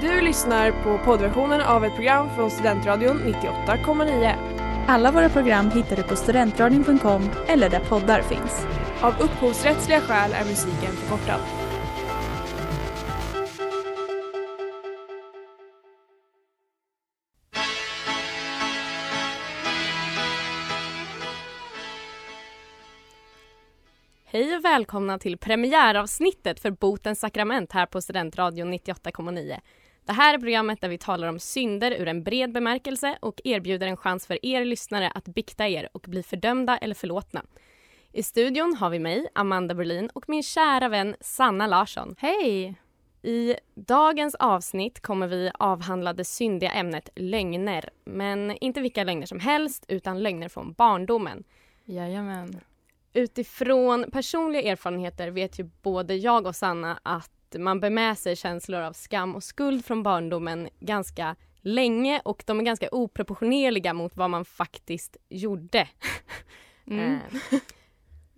Du lyssnar på poddversionen av ett program från Studentradion 98,9. Alla våra program hittar du på studentradion.com eller där poddar finns. Av upphovsrättsliga skäl är musiken förkortad. Hej och välkomna till premiäravsnittet för Botens sakrament här på Studentradion 98,9. Det här är programmet där vi talar om synder ur en bred bemärkelse och erbjuder en chans för er lyssnare att bikta er och bli fördömda eller förlåtna. I studion har vi mig, Amanda Berlin och min kära vän Sanna Larsson. Hej! I dagens avsnitt kommer vi avhandla det syndiga ämnet lögner. Men inte vilka lögner som helst, utan lögner från barndomen. Jajamän. Utifrån personliga erfarenheter vet ju både jag och Sanna att man bär med sig känslor av skam och skuld från barndomen ganska länge och de är ganska oproportionerliga mot vad man faktiskt gjorde. Mm. Eh,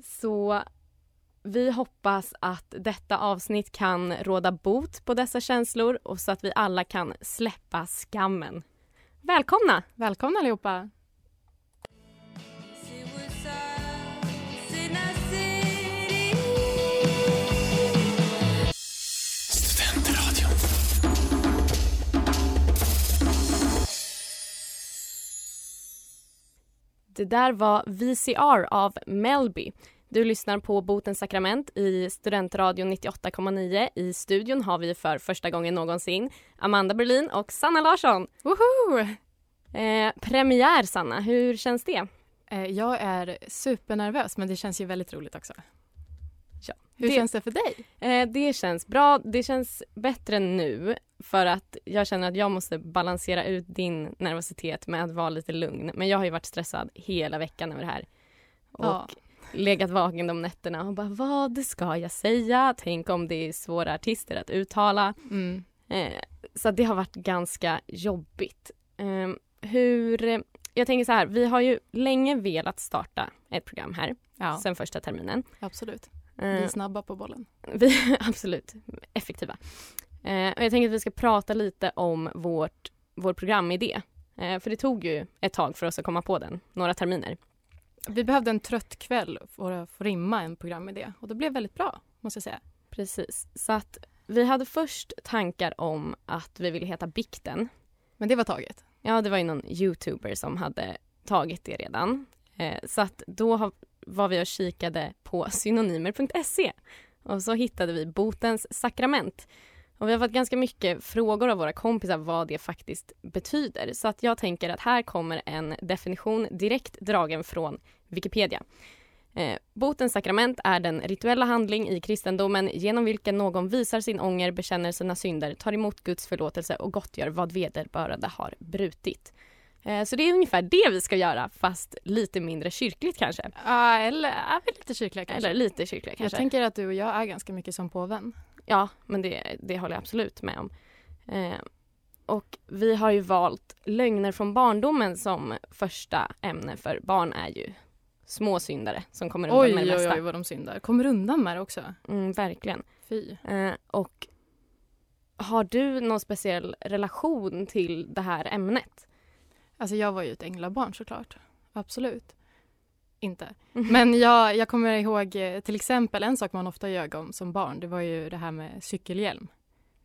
Så vi hoppas att detta avsnitt kan råda bot på dessa känslor och så att vi alla kan släppa skammen. Välkomna! Välkomna allihopa! Det där var VCR av Melby. Du lyssnar på Botens sakrament i Studentradion 98,9. I studion har vi för första gången någonsin Amanda Berlin och Sanna Larsson. Woho! Eh, premiär, Sanna. Hur känns det? Eh, Jag är supernervös men det känns ju väldigt roligt också. Hur det- känns det för dig? Eh, det känns bra. Det känns bättre nu för att jag känner att jag måste balansera ut din nervositet med att vara lite lugn. Men jag har ju varit stressad hela veckan över det här. Och Ja. legat vaken de nätterna och bara vad ska jag säga? Tänk om det är svåra artister att uttala. Mm. Eh, så det har varit ganska jobbigt. Eh, hur... Jag tänker så här, vi har ju länge velat starta ett program här Ja, sen första terminen. absolut. Vi Eh, är snabba på bollen. vi absolut effektiva. Eh, och jag tänker att vi ska prata lite om vårt, vår programidé. Eh, för det tog ju ett tag för oss att komma på den, några terminer. Vi behövde en trött kväll för att få rimma en programidé och det blev väldigt bra, måste jag säga. Precis. Så att vi hade först tankar om att vi ville heta Bikten. Men det var taget. Ja, det var ju någon youtuber som hade tagit det redan. Eh, så att då har, var vi och kikade på synonymer.se och så hittade vi botens sakrament. Och vi har fått ganska mycket frågor av våra kompisar vad det faktiskt betyder. Så att jag tänker att här kommer en definition direkt dragen från Wikipedia. Eh, botens sakrament är den rituella handling i kristendomen genom vilken någon visar sin ånger, bekänner sina synder, tar emot Guds förlåtelse och gottgör vad vederbörande har brutit. Eh, så det är ungefär det vi ska göra, fast lite mindre kyrkligt kanske. Ja, eller är vi lite kyrkliga kanske? Eller lite kyrkligt jag kanske. tänker att du och jag är ganska mycket som påven. Ja, men det, det håller jag absolut med om. Eh, och vi har ju valt lögner från barndomen som första ämne för barn är ju små syndare som kommer undan Oj, med det oj, mesta. oj vad de syndar. Kommer undan med det också. Mm, verkligen. Fy. Eh, och har du någon speciell relation till det här ämnet? Alltså jag var ju ett änglabarn såklart. Absolut. Inte. Men jag, jag kommer ihåg eh, till exempel en sak man ofta ljög om som barn. Det var ju det här med cykelhjälm.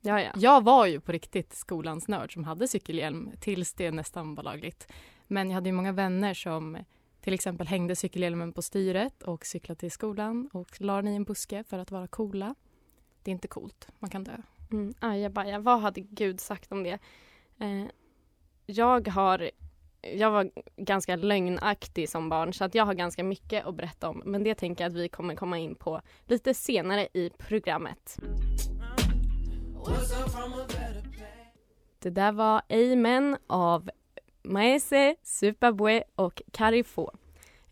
Ja, ja. Jag var ju på riktigt skolans nörd som hade cykelhjälm tills det nästan var lagligt. Men jag hade ju många vänner som till exempel hängde cykelhjälmen på styret och cyklade till skolan och la den i en buske för att vara coola. Det är inte coolt. Man kan dö. Mm, ajabaja, vad hade Gud sagt om det? Eh, jag har jag var ganska lögnaktig som barn så att jag har ganska mycket att berätta om men det tänker jag att vi kommer komma in på lite senare i programmet. Det där var Amen av Maese, Superbue och Carifo.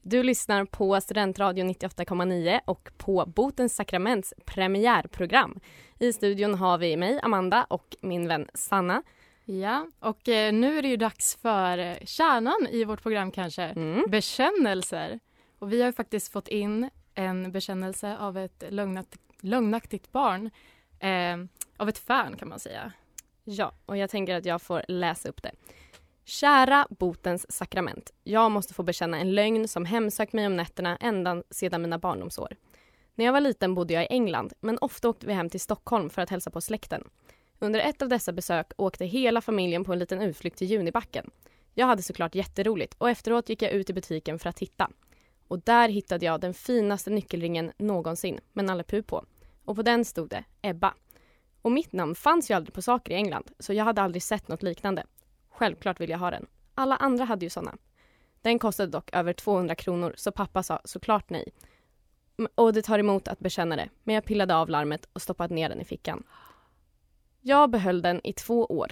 Du lyssnar på Studentradio 98,9 och på Botens sakraments premiärprogram. I studion har vi mig, Amanda, och min vän Sanna. Ja, och eh, nu är det ju dags för eh, kärnan i vårt program kanske. Mm. Bekännelser. Och vi har faktiskt fått in en bekännelse av ett lögnaktigt, lögnaktigt barn. Eh, av ett fan kan man säga. Ja, och jag tänker att jag får läsa upp det. Kära botens sakrament. Jag måste få bekänna en lögn som hemsökt mig om nätterna ända sedan mina barndomsår. När jag var liten bodde jag i England, men ofta åkte vi hem till Stockholm för att hälsa på släkten. Under ett av dessa besök åkte hela familjen på en liten utflykt till Junibacken. Jag hade såklart jätteroligt och efteråt gick jag ut i butiken för att titta. Och där hittade jag den finaste nyckelringen någonsin med Nalle Puh på. Och på den stod det Ebba. Och mitt namn fanns ju aldrig på saker i England så jag hade aldrig sett något liknande. Självklart vill jag ha den. Alla andra hade ju såna. Den kostade dock över 200 kronor så pappa sa såklart nej. Och det tar emot att bekänna det men jag pillade av larmet och stoppade ner den i fickan. Jag behöll den i två år.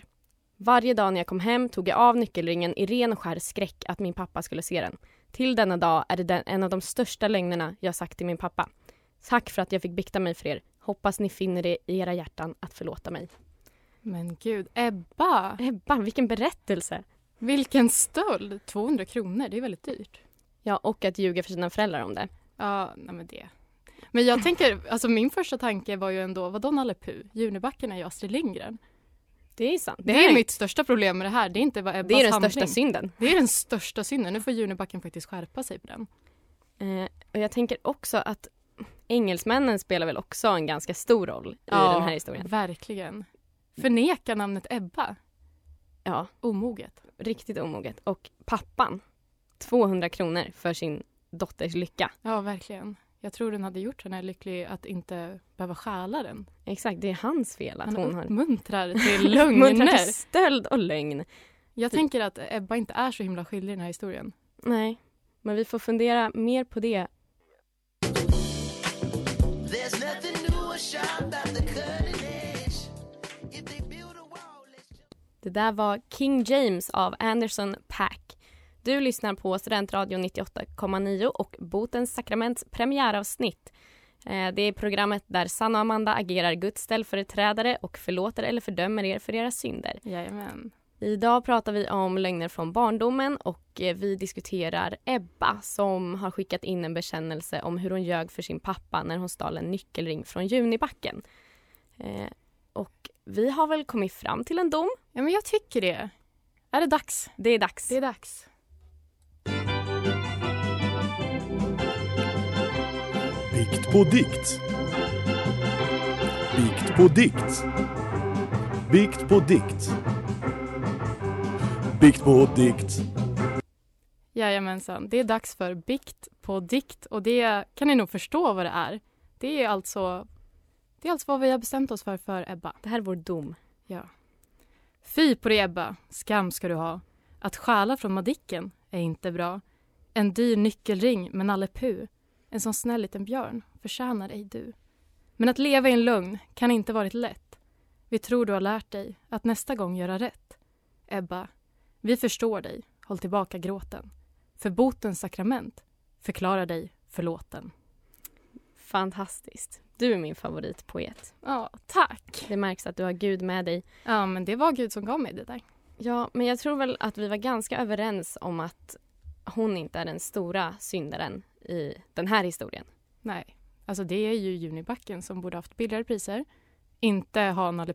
Varje dag när jag kom hem tog jag av nyckelringen i ren och skär skräck att min pappa skulle se den. Till denna dag är det den, en av de största lögnerna jag sagt till min pappa. Tack för att jag fick bikta mig för er. Hoppas ni finner det i era hjärtan att förlåta mig. Men gud, Ebba! Ebba, vilken berättelse! Vilken stöld! 200 kronor, det är väldigt dyrt. Ja, och att ljuga för sina föräldrar om det. Ja, nej men det. Men jag tänker, alltså min första tanke var ju ändå, vadå Nalle Puh? Junibacken är ju Astrid Lindgren. Det är sant. Det, är mitt största problem med det här, det är inte vad Ebbas Det är den handling. största synden. Det är den största synden. Nu får Junibacken faktiskt skärpa sig på den. Eh, och jag tänker också att engelsmännen spelar väl också en ganska stor roll i den här historien. verkligen. Förneka namnet Ebba. Ja, Omoget. riktigt omoget. Och pappan, 200 kronor för sin dotters lycka. Ja, verkligen. Jag tror den hade gjort henne lycklig att inte behöva stjäla den. Exakt, det är hans fel att Han hon har uppmuntrar till lögner. till stöld och lögn. Jag tänker att Ebba inte är så himla skyldig i den här historien. Nej, men vi får fundera mer på det. Det där var King James av Anderson Pack. Du lyssnar på Studentradion 98,9 och Botens sakraments premiäravsnitt. Eh, Det är programmet där Sanna och Amanda agerar Guds ställföreträdare och förlåter eller fördömer er för era synder. Jajamän. Idag pratar vi om lögner från barndomen och eh, vi diskuterar Ebba som har skickat in en bekännelse om hur hon ljög för sin pappa när hon stal en nyckelring från Junibacken. Eh, och vi har väl kommit fram till en dom. Ja, men jag tycker det. Är det dags? Det är dags. Det är dags. Bikt på dikt. Bikt på dikt. Bikt på dikt. Bikt på dikt. Jajamensan. Det är dags för bikt på dikt och det kan ni nog förstå vad det är. Det är alltså, det är alltså vad vi har bestämt oss för för Ebba. Det här är vår dom. Ja. Fy på dig Ebba, skam ska du ha. Att stjäla från Madicken är inte bra. En dyr nyckelring med Nalle Puh. En sån snäll liten björn förtjänar ej du. Men att leva i en lögn kan inte varit lätt. Vi tror du har lärt dig att nästa gång göra rätt. Ebba, vi förstår dig. Håll tillbaka gråten. För botens sakrament förklarar dig förlåten. Fantastiskt. Du är min favoritpoet. Ja, tack. Det märks att du har Gud med dig. Ja, men det var Gud som gav mig det där. Ja, men jag tror väl att vi var ganska överens om att hon inte är den stora syndaren i den här historien. Nej, alltså det är ju Junibacken som borde haft billigare priser. Inte ha Nalle.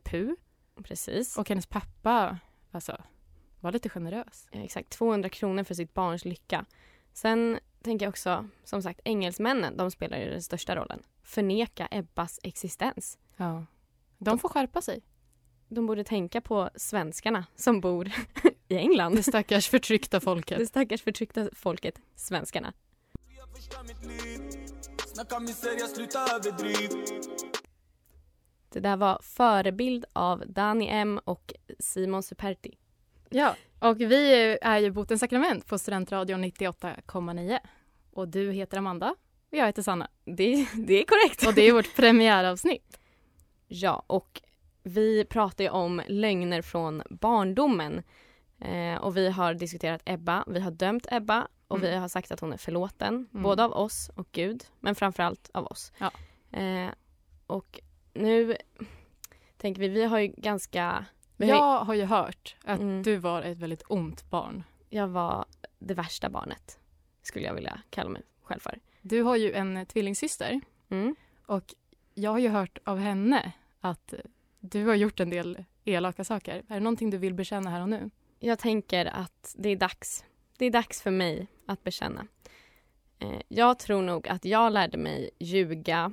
Precis. Och hennes pappa, alltså, var lite generös. Ja, exakt, 200 kronor för sitt barns lycka. Sen tänker jag också, som sagt, engelsmännen, de spelar ju den största rollen. Förneka Ebbas existens. Ja. De får skärpa sig. De borde tänka på svenskarna som bor i England. Det stackars förtryckta folket. Det stackars förtryckta folket, svenskarna. Det där var Förebild av Dani M och Simon Superti. Ja, och vi är ju Botens sakrament på Studentradion 98,9. Och du heter Amanda och jag heter Sanna. Det, det är korrekt. Och det är vårt premiäravsnitt. Ja, och vi pratar ju om lögner från barndomen. Eh, och vi har diskuterat Ebba, vi har dömt Ebba och Mm. vi har sagt att hon är förlåten. Mm. Både av oss och Gud, men framförallt av oss. Ja. Eh, och nu tänker vi, vi har ju ganska... Har, ju- Jag har ju hört att Mm. du var ett väldigt ont barn. Jag var det värsta barnet, skulle jag vilja kalla mig själv för. Du har ju en tvillingsyster Mm. och jag har ju hört av henne att Du har gjort en del elaka saker. Är det någonting du vill bekänna här och nu? Jag tänker att det är dags. Det är dags för mig att bekänna. Eh, Jag tror nog att jag lärde mig ljuga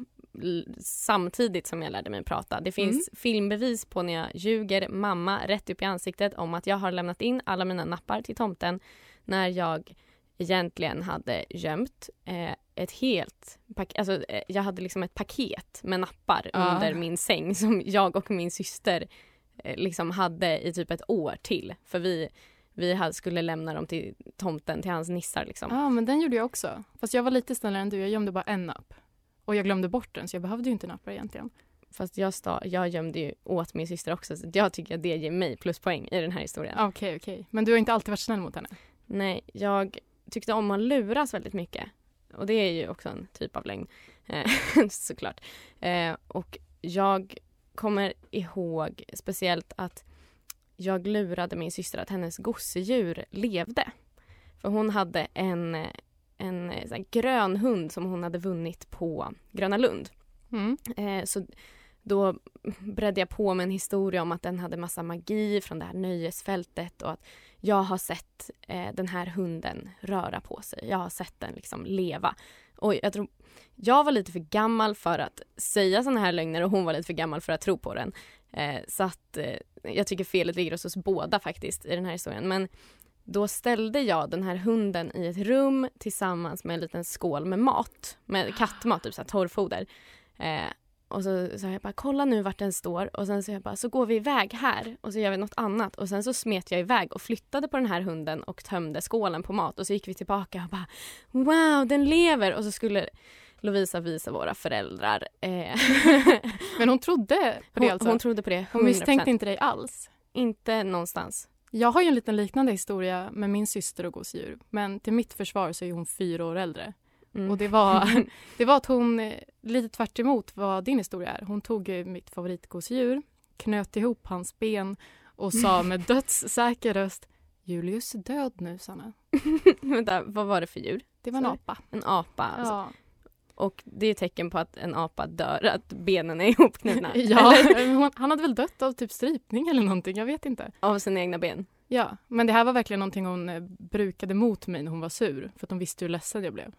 samtidigt som jag lärde mig prata. Det finns filmbevis på när jag ljuger mamma rätt upp i ansiktet om att jag har lämnat in alla mina nappar till tomten när jag egentligen hade gömt eh, ett helt paket, alltså eh, jag hade liksom ett paket med nappar Ja. under min säng som jag och min syster liksom hade i typ ett år till för vi vi hade, skulle lämna dem till tomten, till hans nissar liksom. Ja, men den gjorde jag också. Fast jag var lite snällare än du. Jag gömde bara en napp. Och jag glömde bort den, så jag behövde ju inte nappar egentligen. Fast jag, sta, jag gömde ju åt min syster också så jag tycker att det ger mig pluspoäng i den här historien. Okej, okej. Men du har inte alltid varit snäll mot henne? Nej, jag tyckte om att luras väldigt mycket. Och det är ju också en typ av lögn, eh, såklart. Eh, och jag kommer ihåg speciellt att jag lurade min syster att hennes gosedjur levde. För hon hade en, en grön hund som hon hade vunnit på Gröna Lund. Mm. Eh, så då bredde jag på med en historia om att den hade massa magi från det här nöjesfältet och att jag har sett eh, den här hunden röra på sig. Jag har sett den liksom leva. Och jag tror jag var lite för gammal för att säga såna här lögner och hon var lite för gammal för att tro på den. Eh, så att eh, jag tycker felet ligger hos oss båda faktiskt i den här historien. Men då ställde jag den här hunden i ett rum tillsammans med en liten skål med mat. Med kattmat, typ så här torrfoder. Eh, och så sa jag bara kolla nu vart den står och sen så jag bara så går vi iväg här och så gör vi något annat och sen så smet jag iväg och flyttade på den här hunden och tömde skålen på mat och så gick vi tillbaka och bara wow den lever och så skulle Lovisa visa våra föräldrar. Eh, Men hon trodde på det hon, alltså? hon trodde på det 100%. Hon misstänkte inte dig alls? Inte någonstans. Jag har ju en liten liknande historia med min syster och gosedjur. Men till mitt försvar så är hon fyra år äldre. Mm. Och det var, det var att hon, eh, lite tvärt emot vad din historia är, hon tog mitt favoritgosedjur, knöt ihop hans ben och sa med dödssäker röst Julius är död nu, Sanna. Vänta, vad var det för djur? Det var en Sorry. apa. En apa alltså. Ja, Och det är ett tecken på att en apa dör, att benen är ihopknutna. ja han hade väl dött av typ strypning eller någonting, jag vet inte. av sina egna ben. Ja, men det här var verkligen någonting hon eh, brukade mot mig när hon var sur, för att hon visste hur ledsen jag blev.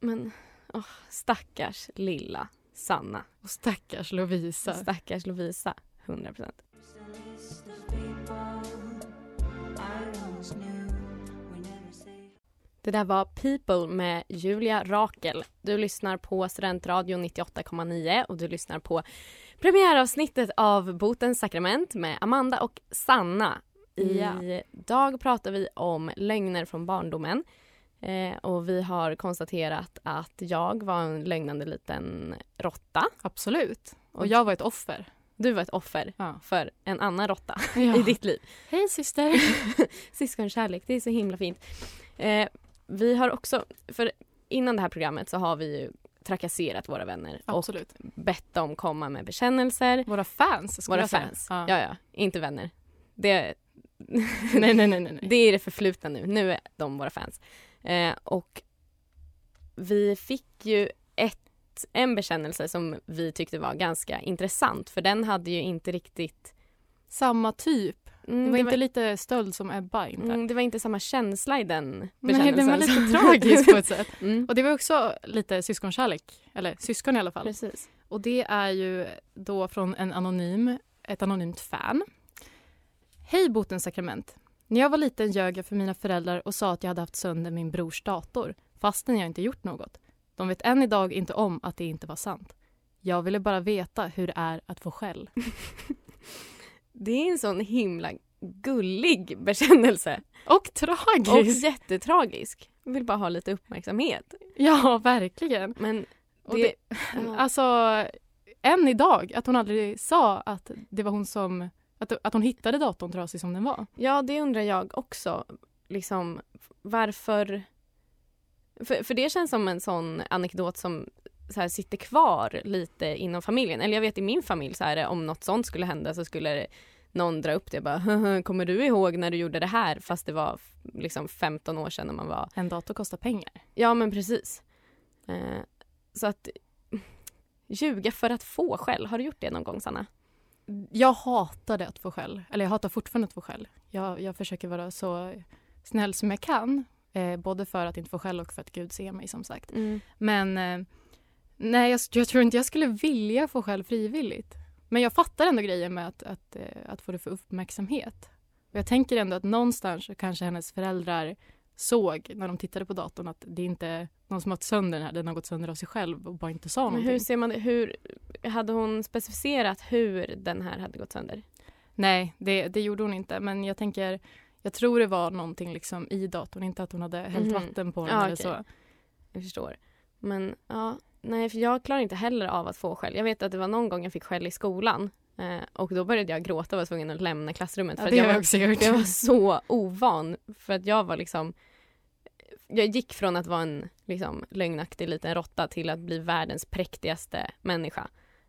Men åh, stackars lilla Sanna. Och stackars Lovisa. Stackars Lovisa. 100 procent. Det där var People med Julia Rakel. Du lyssnar på Studentradion 98,9 och du lyssnar på premiäravsnittet av Botens sakrament med Amanda och Sanna. Ja. Idag pratar vi om lögner från barndomen. Eh, och vi har konstaterat att jag var en lögnande liten råtta. Absolut. Och jag var ett offer. Du var ett offer Ja. för en annan råtta Ja. i ditt liv. Hej syster! Syskonkärlek, det är så himla fint. Eh, vi har också, för innan det här programmet så har vi ju trakasserat våra vänner Absolut. och bett dem komma med bekännelser. Våra fans Våra fans. Ja. Ja, ja, inte vänner. Det, Nej, nej, nej, nej. nej. det är det förflutna nu. Nu är de våra fans. Eh, och vi fick ju ett, en bekännelse som vi tyckte var ganska intressant för den hade ju inte riktigt Samma typ. Mm, Det var inte lite stöld som Ebba inte. mm, det var inte samma känsla i den Nej, bekännelsen. den var lite tragisk på ett sätt. Mm, Och det var också lite syskonkärlek. Eller syskon i alla fall. precis. Och det är ju då från en anonym, ett anonymt fan. Hej Botens sakrament. När jag var liten ljög jag för mina föräldrar och sa att jag hade haft sönder min brors dator fastän jag inte gjort något. De vet än idag inte om att det inte var sant. Jag ville bara veta hur det är att få skäll. Det är en sån himla gullig bekännelse. Och Och tragiskt! jättetragisk. Jag vill bara ha lite uppmärksamhet. Ja, verkligen. Men Och det, det, alltså, än idag, att hon aldrig sa att det var hon som... Att, att hon hittade datorn trasig som den var. ja, det undrar jag också. Liksom, varför... För, för det känns som en sån anekdot som så här, sitter kvar lite inom familjen. Eller jag vet i min familj så är det om något sånt skulle hända så skulle någon dra upp det och bara "Haha, kommer du ihåg när du gjorde det här fast det var liksom 15 år sedan när man var En dator kostar pengar. Ja, men precis. Eh, så att ljuga för att få skäll. Har du gjort det någon gång, Sanna? Jag hatade att få skäll. Eller jag hatar fortfarande att få skäll. Jag, jag försöker vara så snäll som jag kan. Eh, både för att inte få skäll och för att Gud ser mig som sagt. Mm. Men eh, nej, jag, jag tror inte jag skulle vilja få skäll frivilligt. Men jag fattar ändå grejen med att, att, eh, att få det för uppmärksamhet. Och jag tänker ändå att någonstans så kanske hennes föräldrar såg när de tittade på datorn att det inte är någon som har gått sönder den här, den har gått sönder av sig själv och bara inte sa Men någonting. hur ser man det? Hur, hade hon specificerat hur den här hade gått sönder? Nej, det, det gjorde hon inte. Men jag tänker, jag tror det var någonting liksom i datorn, inte att hon hade hällt Mhm. vatten på den Ja, eller okej. så. Jag förstår. Men ja, nej för jag klarar inte heller av att få skäll. Jag vet att det var någon gång jag fick skäll i skolan eh, och då började jag gråta och var tvungen att lämna klassrummet. Ja, för jag jag var, jag var så ovan för att jag var liksom jag gick från att vara en liksom, lögnaktig liten råtta till att bli världens präktigaste människa.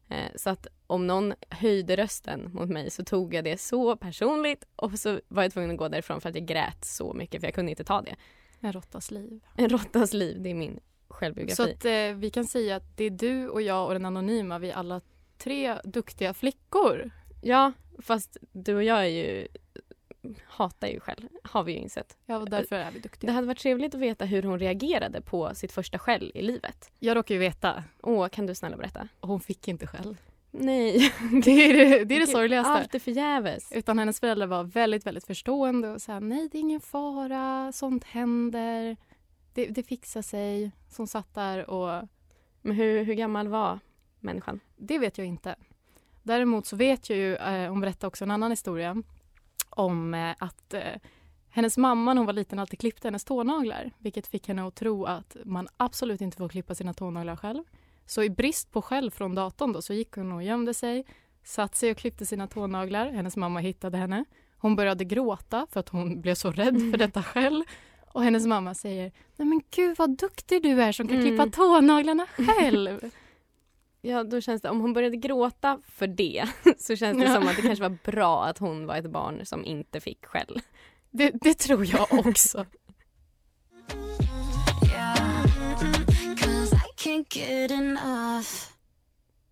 Eh, så att om någon höjde rösten mot mig så tog jag det så personligt och så var jag tvungen att gå därifrån för att jag grät så mycket för jag kunde inte ta det. En råttas liv. En råttas liv, det är min Så självbiografi. att eh, vi kan säga att det är du och jag och den anonyma, vi är alla tre duktiga flickor. Ja, fast du och jag är ju hatar ju själv, har vi ju insett. Ja, och därför är vi Det duktiga. hade varit trevligt att veta hur hon reagerade på sitt första skäll i livet. Jag råkar ju veta, Åh, kan du snälla berätta? hon fick inte själv. Nej. Det är det, det, är det sorgligaste. Allt är förgäves. Utan hennes föräldrar var väldigt, väldigt förstående och sa nej det är ingen fara, sånt händer, det, det fixar sig. Som satt där och Men hur, hur gammal var människan? det vet jag inte. Däremot så vet jag ju, eh, hon berättade också en annan historia om eh, att eh, hennes mamma när hon var liten alltid klippte hennes tånaglar vilket fick henne att tro att man absolut inte får klippa sina tånaglar själv. Så i brist på skäll från datorn då, så gick hon och gömde sig, satt sig och klippte sina tånaglar. Hennes mamma hittade henne. Hon började gråta för att hon blev så rädd för detta skäll. Och hennes mamma säger, nej men gud vad duktig du är som kan Mm. klippa tånaglarna själv. Ja, då känns det, om hon började gråta för det så känns det Ja. som att det kanske var bra att hon var ett barn som inte fick skäll. Det, det tror jag också.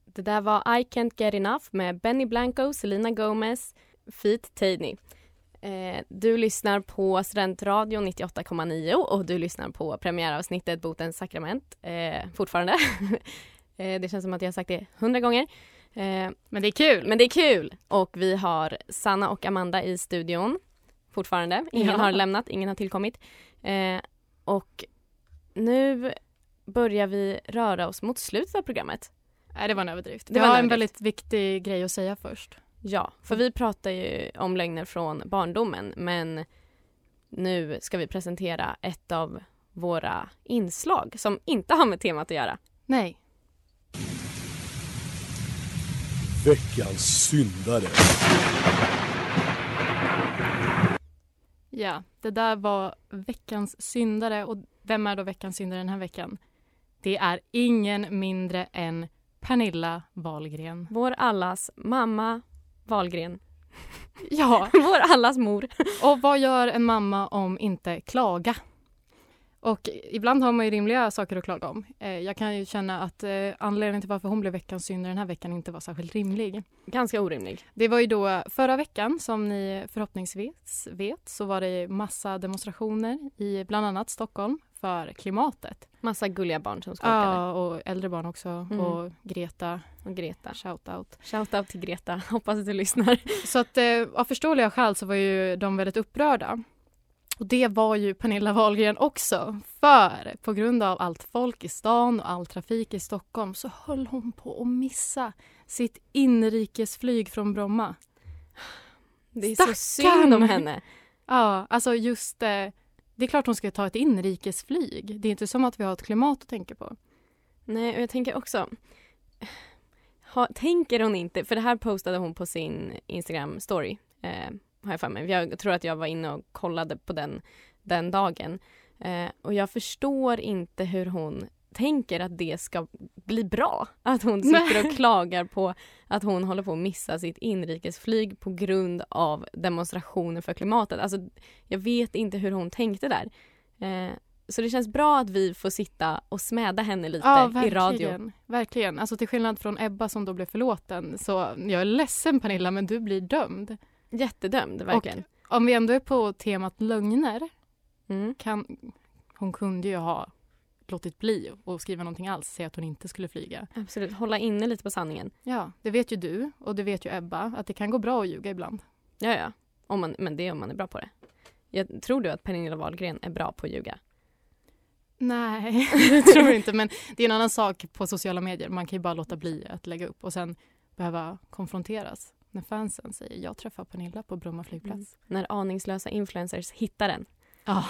Det där var I Can't Get Enough med Benny Blanco, Selena Gomez, Feet Taney. Eh, du lyssnar på Studentradion 98,9 och du lyssnar på premiäravsnittet Botens sakrament eh, fortfarande. eh, det känns som att jag har sagt det hundra gånger. Eh, Men det är kul. men det är kul! Och vi har Sanna och Amanda i studion fortfarande. Ingen Ja. har lämnat, ingen har tillkommit. Eh, och nu börjar vi röra oss mot slutet av programmet. Nej, det var en överdrift. Det Det var en var en överdrift. väldigt viktig grej att säga först. Ja, för vi pratar ju om lögner från barndomen men nu ska vi presentera ett av våra inslag som inte har med temat att göra. Nej. Veckans syndare. Ja, det där var veckans syndare. Och vem är då veckans syndare den här veckan? Det är ingen mindre än Pernilla Wahlgren. Vår allas mamma Wahlgren. Ja, Vår allas mor. och vad gör en mamma om inte klaga? Och ibland har man ju rimliga saker att klaga om. Eh, Jag kan ju känna att eh, anledningen till varför hon blev veckans syndare den här veckan inte var särskilt rimlig. Ganska orimlig. Det var ju då förra veckan som ni förhoppningsvis vet så var det massa demonstrationer i bland annat Stockholm för klimatet. Massa gulliga barn som skolkade. Ja, och äldre barn också. Mm. Och Greta, Och Greta. shout out. Shoutout till Greta. Hoppas att du lyssnar. Så att eh, av förståeliga skäl så var ju de väldigt upprörda. Och det var ju Pernilla Wahlgren också. För på grund av allt folk i stan och all trafik i Stockholm så höll hon på att missa sitt inrikesflyg från Bromma. Det är så Stackarn! synd om henne. Ja, alltså just eh, det är klart hon ska ta ett inrikesflyg. Det är inte som att vi har ett klimat att tänka på. Nej, och jag tänker också... Ha, tänker hon inte, för det här postade hon på sin Instagram-story, eh, har jag för mig. Jag tror att jag var inne och kollade på den den dagen. Eh, och jag förstår inte hur hon tänker att det ska bli bra. Att hon sitter och klagar på att hon håller på att missa sitt inrikesflyg på grund av demonstrationer för klimatet. Alltså, jag vet inte hur hon tänkte där. Eh, Så det känns bra att vi får sitta och smäda henne lite Ja, i radio. Verkligen. Alltså till skillnad från Ebba som då blev förlåten så jag är ledsen Pernilla men du blir dömd. Jättedömd, verkligen. Om vi ändå är på temat lögner Mm. kan hon kunde ju ha låtit bli och skriva någonting alls, säga att hon inte skulle flyga. Absolut, hålla inne lite på sanningen. Ja, det vet ju du och det vet ju Ebba att det kan gå bra att ljuga ibland. Ja, ja. Om man, men det är om man är bra på det. Jag tror du att Pernilla Wahlgren är bra på att ljuga? Nej, det tror jag inte. Men det är en annan sak på sociala medier. Man kan ju bara låta bli att lägga upp och sen behöva konfronteras när fansen säger jag träffar Pernilla på Bromma flygplats. När aningslösa influencers hittar den. Ja.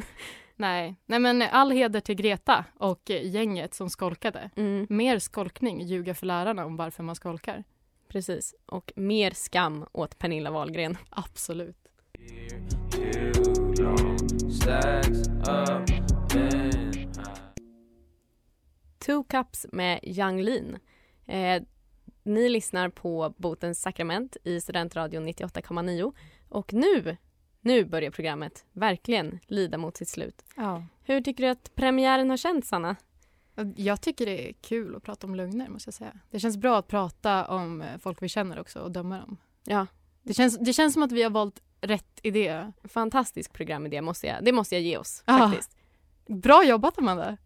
Nej. Nej, men all heder till Greta och gänget som skolkade. Mm, Mer skolkning, ljuga för lärarna om varför man skolkar. precis. Och mer skam åt Pernilla Wahlgren. Absolut. Two Cups med Yang Lin. Eh, ni lyssnar på Botens sakrament i Studentradion 98,9 och nu, nu börjar programmet verkligen lida mot sitt slut. Ja. Hur tycker du att premiären har känts, Sanna? Jag tycker det är kul att prata om lögner måste jag säga. Det känns bra att prata om eh, folk vi känner också och döma dem. Ja, Det känns, det känns som att vi har valt rätt idé. fantastisk programidé måste jag, det måste jag ge oss Ja. faktiskt. Bra jobbat Amanda!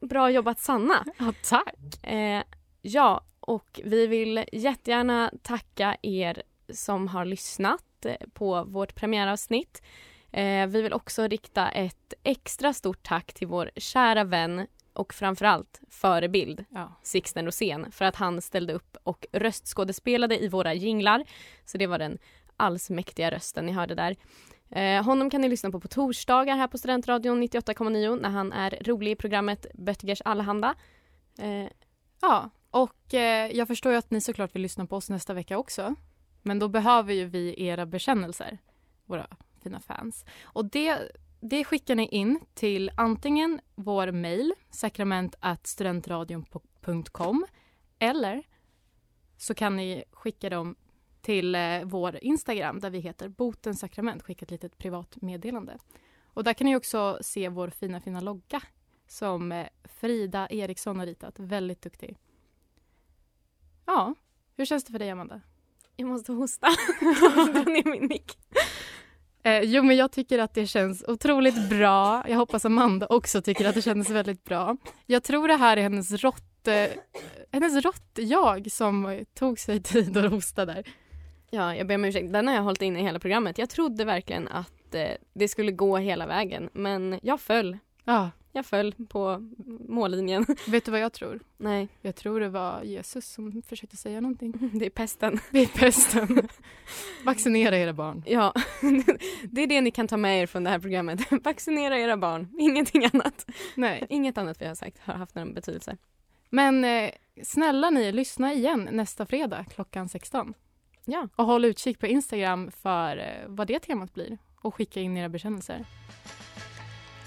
Bra jobbat Sanna! Ja, tack! Eh, ja, och vi vill jättegärna tacka er som har lyssnat eh, på vårt premiäravsnitt. Eh, vi vill också rikta ett extra stort tack till vår kära vän och framförallt förebild Ja. Sixten Rosén för att han ställde upp och röstskådespelade i våra jinglar. Så det var den allsmäktiga rösten ni hörde där. Eh, honom kan ni lyssna på på torsdagar här på Studentradion 98,9 när han är rolig i programmet Böttgers Allehanda. Eh, ja, och eh, jag förstår ju att ni såklart vill lyssna på oss nästa vecka också. Men då behöver ju vi era bekännelser, våra fina fans. Och det, det skickar ni in till antingen vår mejl, sakrament.studentradion.com eller så kan ni skicka dem till eh, vår Instagram där vi heter Botens sakrament, skicka ett litet privat meddelande. Och där kan ni också se vår fina fina logga som eh, Frida Eriksson har ritat. Väldigt duktig. Ja, hur känns det för dig Amanda? jag måste hosta. Dra ner min mick. Eh, jo, men jag tycker att det känns otroligt bra. Jag hoppas Amanda också tycker att det känns väldigt bra. Jag tror det här är hennes rått, eh, hennes rått-jag som eh, tog sig tid att hosta där. Ja, jag ber om ursäkt. Den har jag hållit inne hela programmet. Jag trodde verkligen att eh, det skulle gå hela vägen, men jag föll. Ja, Jag föll på mållinjen. vet du vad jag tror? Nej, Jag tror det var Jesus som försökte säga någonting. det är pesten. Det är pesten. Vaccinera era barn. Ja, det är det ni kan ta med er från det här programmet. Vaccinera era barn, ingenting annat. Nej. Inget annat vi har sagt har haft någon betydelse. Men eh, snälla ni, lyssna igen nästa fredag klockan 16. Ja. Och håll utkik på Instagram för eh, vad det temat blir. Och skicka in era bekännelser.